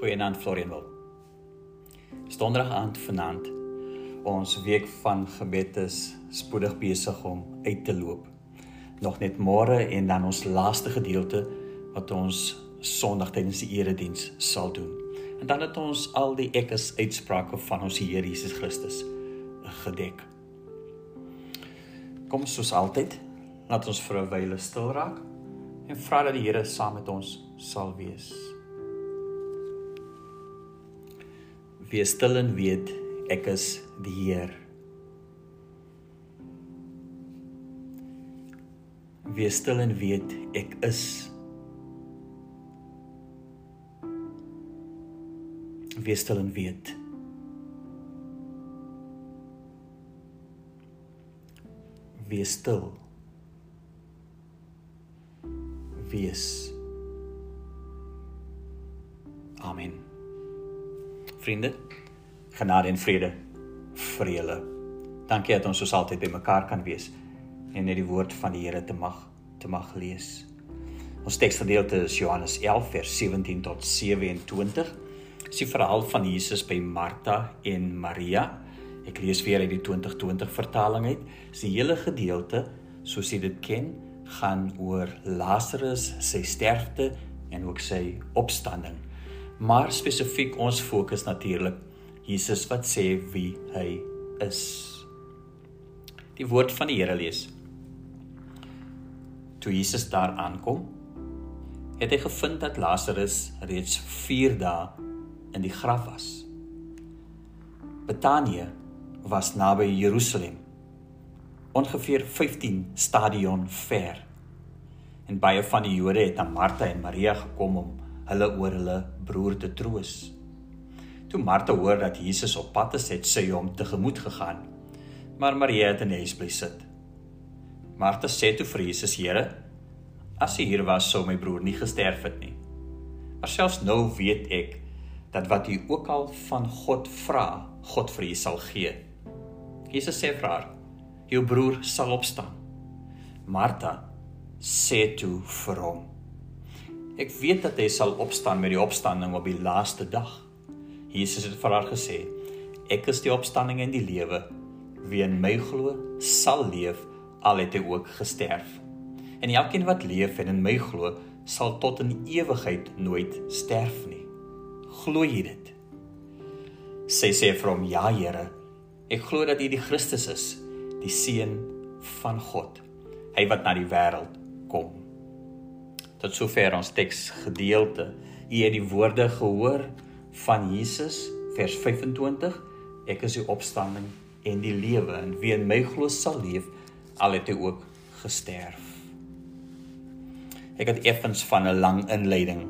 Goeienaand Florianwil. Donderdag aand vanaand. Ons week van gebed is spoedig besig om uit te loop. Nog net môre en dan ons laaste gedeelte wat ons Sondag tydens die erediens sal doen. En dan het ons al die ekes uitsprake van ons Here Jesus Christus gedek. Kom soos altyd, laat ons vir 'n wyle stil raak en vra dat die Here saam met ons sal wees. Wees stil en weet ek is die Heer. Wees stil en weet ek is. Wees stil en weet. Wees stil. Wees. Amen. Vriende, genade en vrede vir julle. Dankie dat ons soos altyd by mekaar kan wees en net die woord van die Here te mag te mag lees. Ons teksgedeelte is Johannes 11 vers 17 tot 27. Dis die verhaal van Jesus by Martha en Maria. Ek lees weer uit die 2020 vertaling uit. Dis die hele gedeelte soos jy dit ken, gaan oor Lazarus, sy sterfte en ook sy opstanding maar spesifiek ons fokus natuurlik Jesus wat sê wie hy is. Die woord van die Here lees. Toe Jesus daar aankom, het hy gevind dat Lazarus reeds 4 dae in die graf was. Betanië was naby Jerusalem, ongeveer 15 stadion ver. En baie van die Jode het aan Martha en Maria gekom om hulle oor hulle broer te troos. Toe Martha hoor dat Jesus op pad is, het sy hom tegemoet gegaan. Maar Maria het in die huis bly sit. Martha sê toe vir Jesus: "Here, as U hier was, sou my broer nie gesterf het nie. Maar selfs nou weet ek dat wat U ook al van God vra, God vir U sal gee." Jesus sê vir haar: "Jou broer sal opstaan." Martha sê toe vir hom: Ek weet dat hy sal opstaan met die opstanding op die laaste dag. Jesus het vir haar gesê: Ek is die opstanding en die lewe. Wie in my glo, sal leef al het hy ook gesterf. En elkeen wat leef en in my glo, sal tot in ewigheid nooit sterf nie. Glo jy dit? Sy sê vir hom: Ja, Here. Ek glo dat U die Christus is, die seun van God, hy wat na die wêreld kom tot sover ons teks gedeelte. U het die woorde gehoor van Jesus vers 25. Ek is die opstanding en die lewe en wie in my glo sal leef al het hy ook gesterf. Ek het effens van 'n lang inleiding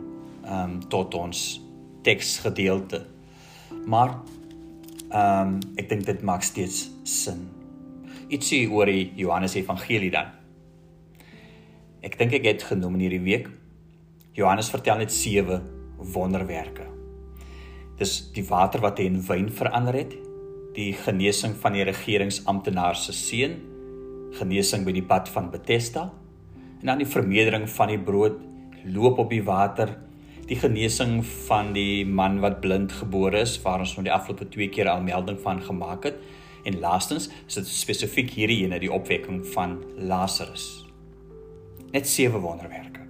ehm um, tot ons teksgedeelte. Maar ehm um, ek dink dit maak steeds sin. Ietsie oor die Johannes Evangelie dan. Ek dink ek het genoem in hierdie week. Johannes vertel net sewe wonderwerke. Dis die water wat hy in wyn verander het, die genesing van die regeringsamptenaar se seun, genesing by die bad van Bethesda, en dan die vermeerdering van die brood, loop op die water, die genesing van die man wat blind gebore is, waar ons nou die afgelope 2 keer al melding van gemaak het, en laastens is dit spesifiek hierdie ene die opwekking van Lazarus net sewe wonderwerke.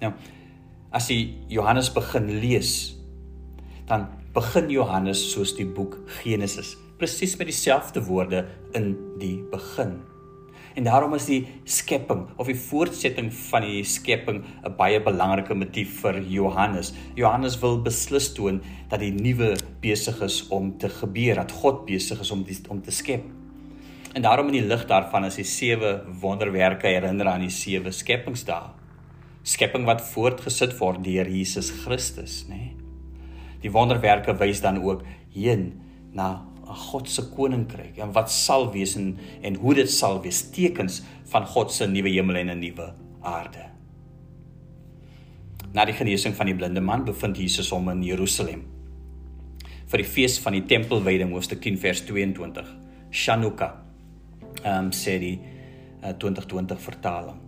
Nou, as jy Johannes begin lees, dan begin Johannes soos die boek Genesis, presies met dieselfde woorde in die begin. En daarom is die skepping of die voortsetting van die skepping 'n baie belangrike motief vir Johannes. Johannes wil beslis toon dat die nuwe besig is om te gebeur, dat God besig is om die, om te skep. En daarom in die lig daarvan is die sewe wonderwerke herinner aan die sewe skepingsdae. Skepping wat voortgesit word deur Jesus Christus, nê. Nee? Die wonderwerke wys dan ook heen na 'n God se koninkryk en wat sal wees en en hoe dit sal wees tekens van God se nuwe hemel en 'n nuwe aarde. Na die genesing van die blinde man bevind Jesus hom in Jerusalem vir die fees van die tempelwyding hoofstuk 10 vers 22. Chanukah ehm um, sê die uh, 2020 vertaling.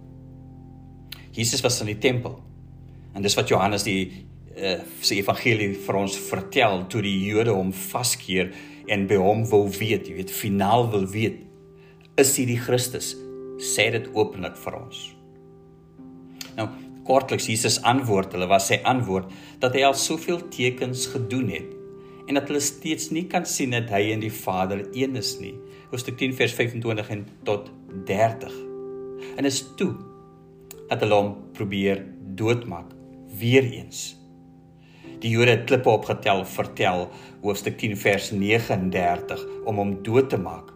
Jesus was in die tempel. En dis wat Johannes die uh, sy evangelie vir ons vertel toe die Jode hom vaskeer en by hom wou weet, jy weet, finaal wil weet, is hy die Christus? Sê dit openlik vir ons. Nou, kortliks Jesus antwoord, hulle was sy antwoord dat hy al soveel tekens gedoen het en dat hulle steeds nie kan sien dat hy en die Vader een is nie. Hoofstuk 10 vers 25 en tot 30. En is toe dat hulle hom probeer doodmaak weer eens. Die Jode het klippe opgetel vertel hoofstuk 10 vers 39 om hom dood te maak.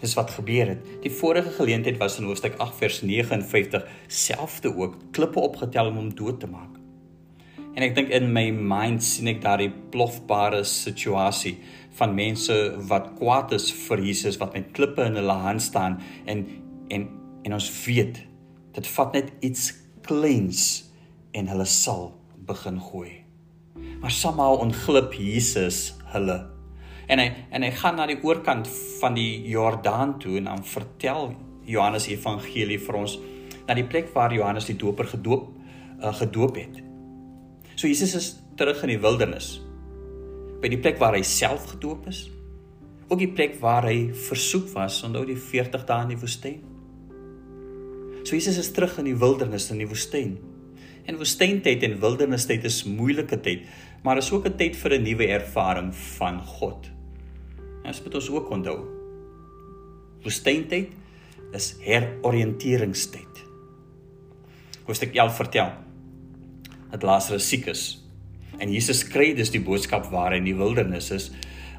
Dis wat gebeur het. Die vorige geleentheid was in hoofstuk 8 vers 59 selfde ook klippe opgetel om hom dood te maak. En ek dink in my mind sien ek daardie plofbare situasie van mense wat kwaad is vir Jesus wat met klippe in hulle hand staan en en en ons weet dit vat net iets kleins en hulle sal begin gooi. Maar somehow ontglip Jesus hulle. En hy en hy gaan na die oorkant van die Jordaan toe en dan vertel Johannes Evangelie vir ons na die plek waar Johannes die Doper gedoop uh, gedoop het. So Jesus is terug in die wildernis. By die plek waar hy self gedoop is. Ook die plek waar hy versoek was onder die 40 dae in die woestyn. So Jesus is terug in die wildernis in die woestyn. En woestyntyd en wildernistyd is moeilike tyd, maar is ook 'n tyd vir 'n nuwe ervaring van God. Ons moet ons ook onthou. Woestyntyd is heroriënteringstyd. Hoofstuk 11 vertel dat Lazarus siek is. En Jesus kry dus die boodskap waar hy in die wildernis is,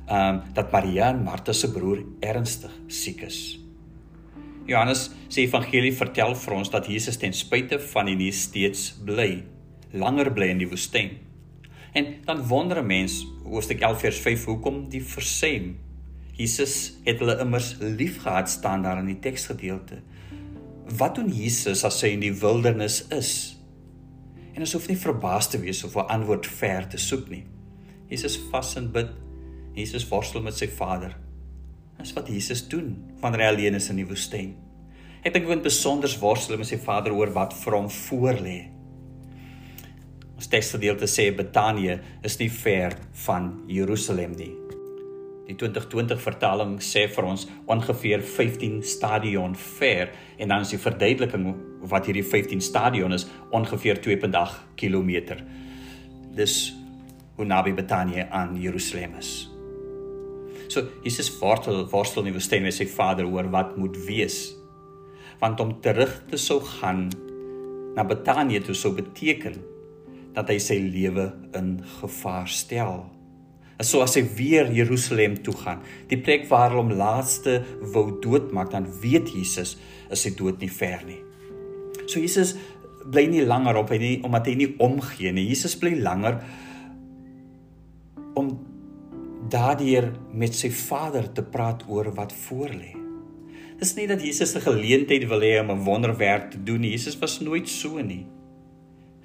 ehm um, dat Maria en Martha se broer ernstig siek is. Johannes se evangelie vertel vir ons dat Jesus ten spyte van die nie steeds bly, langer bly in die woestyn. En dan wonder 'n mens, hoofstuk 11 vers 5, hoekom die versem? Jesus het hulle immers liefgehad staan daar in die teksgedeelte. Wat doen Jesus as hy in die wildernis is? En ons hoef nie verbaas te wees of 'n antwoord ver te soek nie. Jesus vas en bid. Jesus worstel met sy Vader. Dis wat Jesus doen wanneer hy alleen is in die woestyn. Ek dink hy moet besonder worstel met sy Vader oor wat vir hom voorlê. Ons teksgedeelte sê Betanië is nie ver van Jerusalem nie. Die 2020 vertaling sê vir ons ongeveer 15 stadion ver en dan is die verduideliking wat hierdie 15 stadion is ongeveer 2.8 km. Dis hoe naby Betanië aan Jerusalem is. So Jesus worstel worstel in die woestyn met sy Vader oor wat moet wees. Want om terug te sou gaan na Betanië toe sou beteken dat hy sy lewe in gevaar stel is so as hy weer Jerusalem toe gaan, die plek waar hom laaste wou doodmaak, dan weet Jesus is sy dood nie ver nie. So Jesus bly nie langer op hy nie omdat hy nie omgee nie. Jesus bly langer om daardeur met sy Vader te praat oor wat voor lê. Dis nie dat Jesus 'n geleentheid wil hê om 'n wonderwerk te doen nie. Jesus was nooit so nie.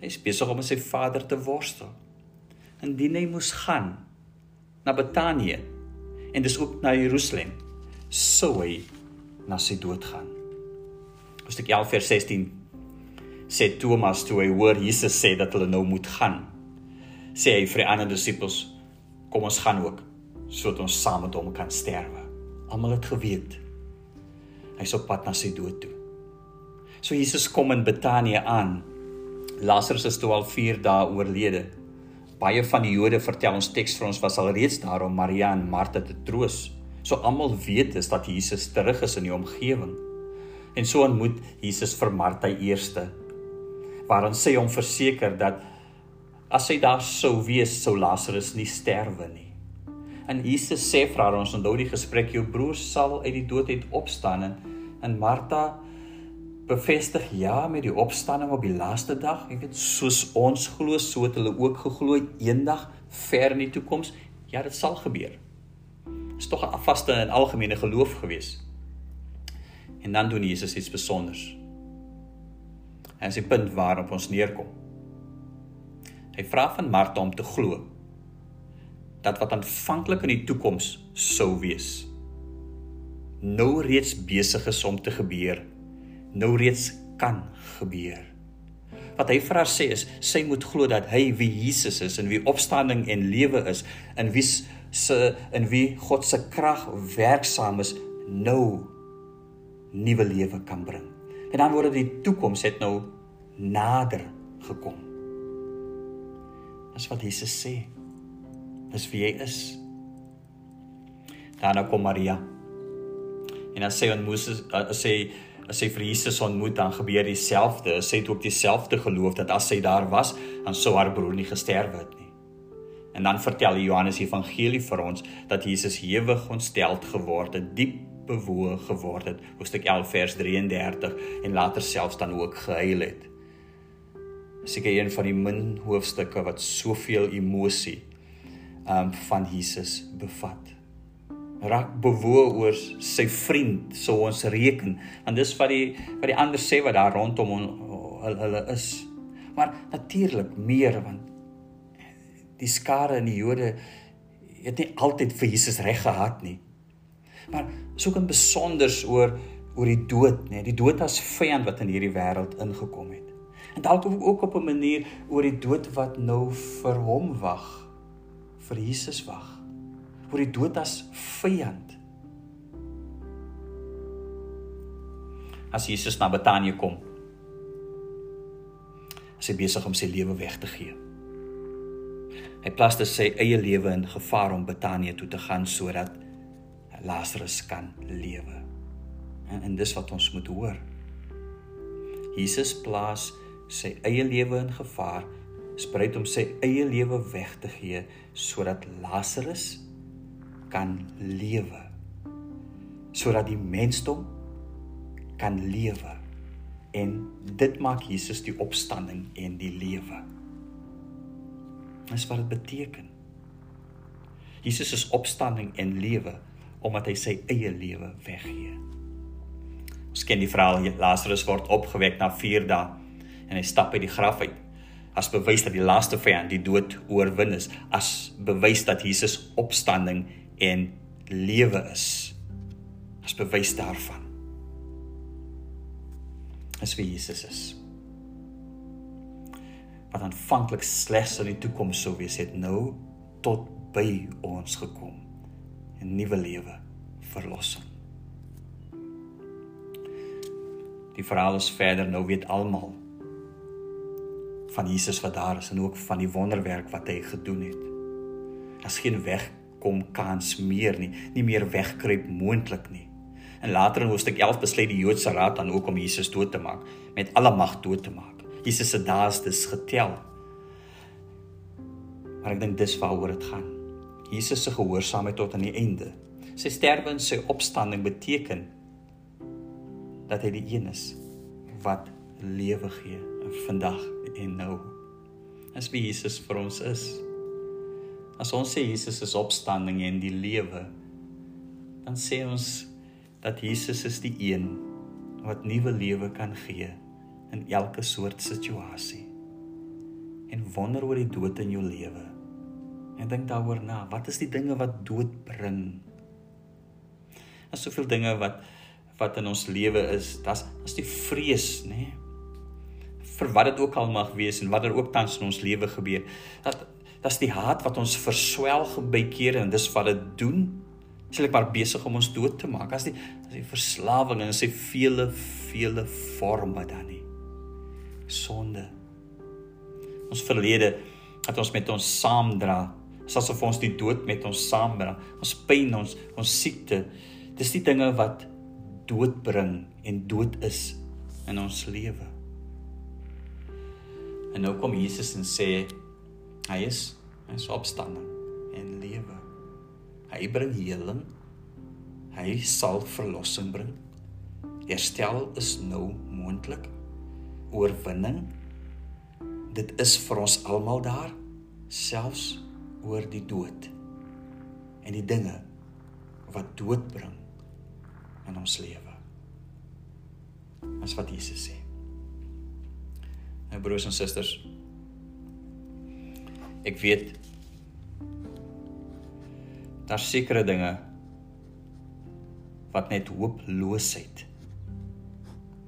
Hy is besig om met sy Vader te worstel. Indien hy moes gaan, na Betanië en dis ook na Jerusalem sou hy na sy dood gaan. Hoofstuk 11 vers 16 sê Thomas toe hy hoor Jesus sê dat hulle nou moet gaan. Sê hy vir die ander disippels kom ons gaan ook sodat ons saam met hom kan sterwe. Almal het geweet hy's op pad na sy dood toe. So Jesus kom in Betanië aan. Lazarus is toe al 4 dae oorlede baie van die Jode vertel ons teks vir ons was al reeds daar om Maria en Martha te troos. So almal weet is dat Jesus terug is in die omgewing. En so ontmoet Jesus vir Martha eerste waarin sy hom verseker dat as hy daar sou wees sou Lazarus nie sterwe nie. En Jesus sê vir haar ons onthou die gesprek jou broer sal uit die dood uit opstaan en en Martha bevestig ja met die opstanding op die laaste dag. Jy weet, soos ons glo, so het hulle ook geglo eendag ver in die toekoms, ja, dit sal gebeur. Is tog 'n vaste en algemene geloof gewees. En dan doen Jesus iets spesiaals. En dis die punt waarop ons neerkom. Hy vra van Martha om te glo dat wat aanvanklik in die toekoms sou wees nou reeds besig is om te gebeur nou reeds kan gebeur. wat hy vir haar sê is sy moet glo dat hy wie Jesus is en wie opstanding en lewe is en wie se in wie God se krag werksaam is nou nuwe lewe kan bring. En dan word die toekoms het nou nader gekom. Dis wat Jesus sê. Dis wie hy is. Daarna kom Maria. En dan sê aan Moses sê as sy vir Jesus ontmoet dan gebeur dieselfde. Sy het ook dieselfde geloof dat as sy daar was, dan sou haar broer nie gesterf het nie. En dan vertel die Johannes Evangelie vir ons dat Jesus hewig ontsteld geword het, diep bewoe geword het, hoofstuk 11 vers 33 en later selfs dan ook gehuil het. Seker een van die min hoofstukke wat soveel emosie um van Jesus bevat. Raak bewoe oor sy vriend sou ons reken want dis wat die wat die ander sê wat daar rondom hulle, hulle is. Maar natuurlik meer want die skare in die Jode het nie altyd vir Jesus reg gehad nie maar soek in besonders oor oor die dood nê die dood as vyand wat in hierdie wêreld ingekom het en dalk ook op 'n manier oor die dood wat nou vir hom wag vir Jesus wag oor die dood as vyand. As Jesus na Betanië kom, is hy besig om sy lewe weg te gee. Hy plaas dit sy eie lewe in gevaar om Betanië toe te gaan sodat Lazarus kan lewe. En, en dis wat ons moet hoor. Jesus plaas sy eie lewe in gevaar, spruit om sy eie lewe weg te gee sodat Lazarus kan lewe sodat die mensdom kan lewe en dit maak Jesus die opstanding en die lewe. Dis wat dit beteken. Jesus is opstanding en lewe omdat hy sy eie lewe weggee. Ons ken die verhaal Lazarus word opgewek na 4 dae en hy stap uit die graf uit as bewys dat die laaste vyand die dood oorwin is as bewys dat Jesus opstanding en lewe is. As bewys daarvan is wie Jesus is. Wat aanvanklik slegs in die toekoms sou wees het nou tot by ons gekom 'n nuwe lewe verlossing die verhaal is verder nou weet almal van Jesus wat daar is en ook van die wonderwerk wat hy gedoen het as geen weg kom kans meer nie, nie meer wegkruip moontlik nie. En later in hoofstuk 11 besluit die Joodse raad dan ook om Jesus dood te maak, met alle mag dood te maak. Jesus se dae is getel. Maar ek dink dis waaroor dit gaan. Jesus se gehoorsaamheid tot aan die einde. Sy sterwe en sy opstanding beteken dat hy die een is wat lewe gee vandag en nou. As wie Jesus vir ons is. As ons sê Jesus is opstanding en die lewe, dan sê ons dat Jesus is die een wat nuwe lewe kan gee in elke soort situasie. En wonder oor die dood in jou lewe. En dink daaroor na, wat is die dinge wat dood bring? Daar's soveel dinge wat wat in ons lewe is. Das is die vrees, nê? Nee? vir wat dit ook al mag wees en wat er ook tans in ons lewe gebeur. Dat Dis die haat wat ons verswelg by kere en dis wat dit doen. Sê ek maar besig om ons dood te maak. As die as die verslawing en sy vele vele forme dan nie. Sonde. Ons verlede het ons met ons saamdra. Asof ons die dood met ons saamdra. Ons pyn, ons ons siekte. Dis die dinge wat dood bring en dood is in ons lewe. En nou kom Jesus en sê Hy is hy is opstanding en lewe. Hy bring heling. Hy sal verlossing bring. Herstel is nou moontlik. Oorwinning. Dit is vir ons almal daar, selfs oor die dood en die dinge wat dood bring in ons lewe. Dis wat Jesus sê. Nou broers en susters, ek weet daar sekere dinge wat net hooploosheid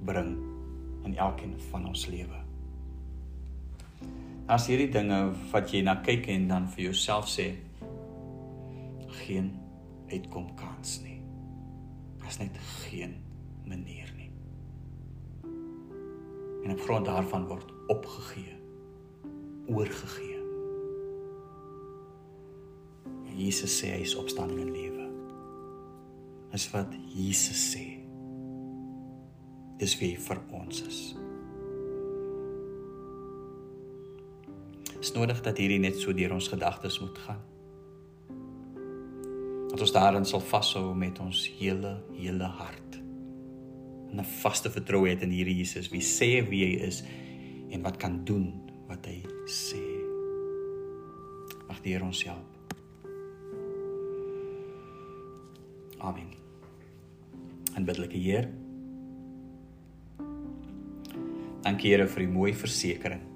bring in elkeen van ons lewe. As hierdie dinge wat jy na kyk en dan vir jouself sê geen uitkom kans nie. Daar's net geen manier nie. En op grond daarvan word opgegee, oorgegee. En Jesus sê hy is opstanding en lewe. Dis wat Jesus sê. Dis wie vir ons is. Nodig dat hierdie net so deur ons gedagtes moet gaan dat ons daarin sal vashou met ons hele hele hart. 'n Vaste vertroue het in hierdie Jesus wie sê wie hy is en wat kan doen wat hy sê. Mag die Here ons help. Amen. En biddelike Heer. Dankie Here vir die mooi versekering.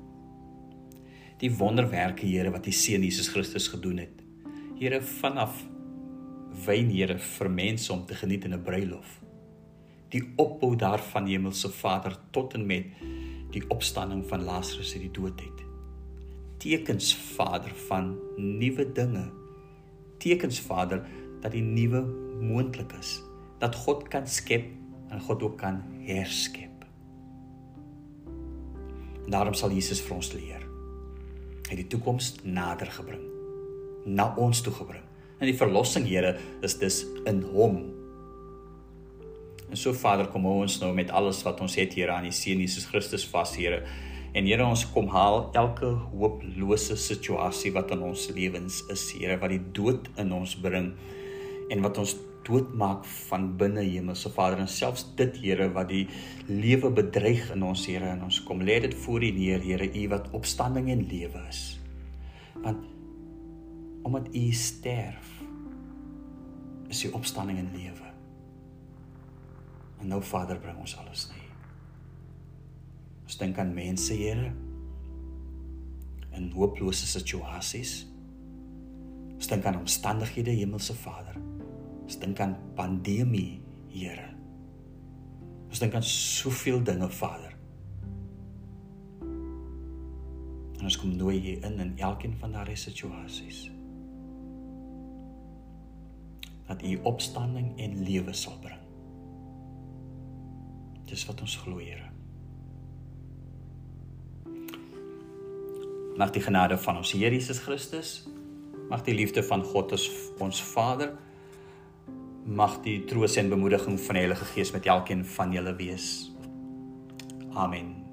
Die wonderwerke Here wat U seun Jesus Christus gedoen het. Here vanaf wyn Here vir mense om te geniet in 'n bruilof. Die opbou daarvan Hemelse Vader tot en met die opstanding van Lazarus uit die dood uit. Tekens Vader van nuwe dinge. Tekens Vader dat die nuwe moontlik is. Dat God kan skep en God ook kan herskep. En daarom sal Jesus vir ons leer. Hy die toekoms nader gebring. Na ons toe gebring. En die verlossing, Here, is dis in Hom. En so Vader, kom ons nou met alles wat ons het hier aan die Seun Jesus Christus vas, Here. En Here, ons kom haal elke hooplose situasie wat in ons lewens is, Here, wat die dood in ons bring en wat ons doodmaak van binne Hemelse Vader en selfs dit Here wat die lewe bedreig in ons Here en ons kom lê dit voor U neer Here U wat opstanding en lewe is. Want omdat U sterf is die opstanding en lewe. En nou Vader bring ons alles nie. Ons dink aan mense, Here, in hooplose situasies. Ons dink aan omstandighede, Hemelse Vader. Ons dink aan pandemie, Here. Ons dink aan soveel dinge, Vader. En ons kom nooi hier in in elkeen van daardie situasies dat u opstanding en lewe sal bring. Dis wat ons glo, Here. Mag die genade van ons Here Jesus Christus, mag die liefde van God as ons Vader, mag die troos en bemoediging van die Heilige Gees met elkeen van julle wees. Amen.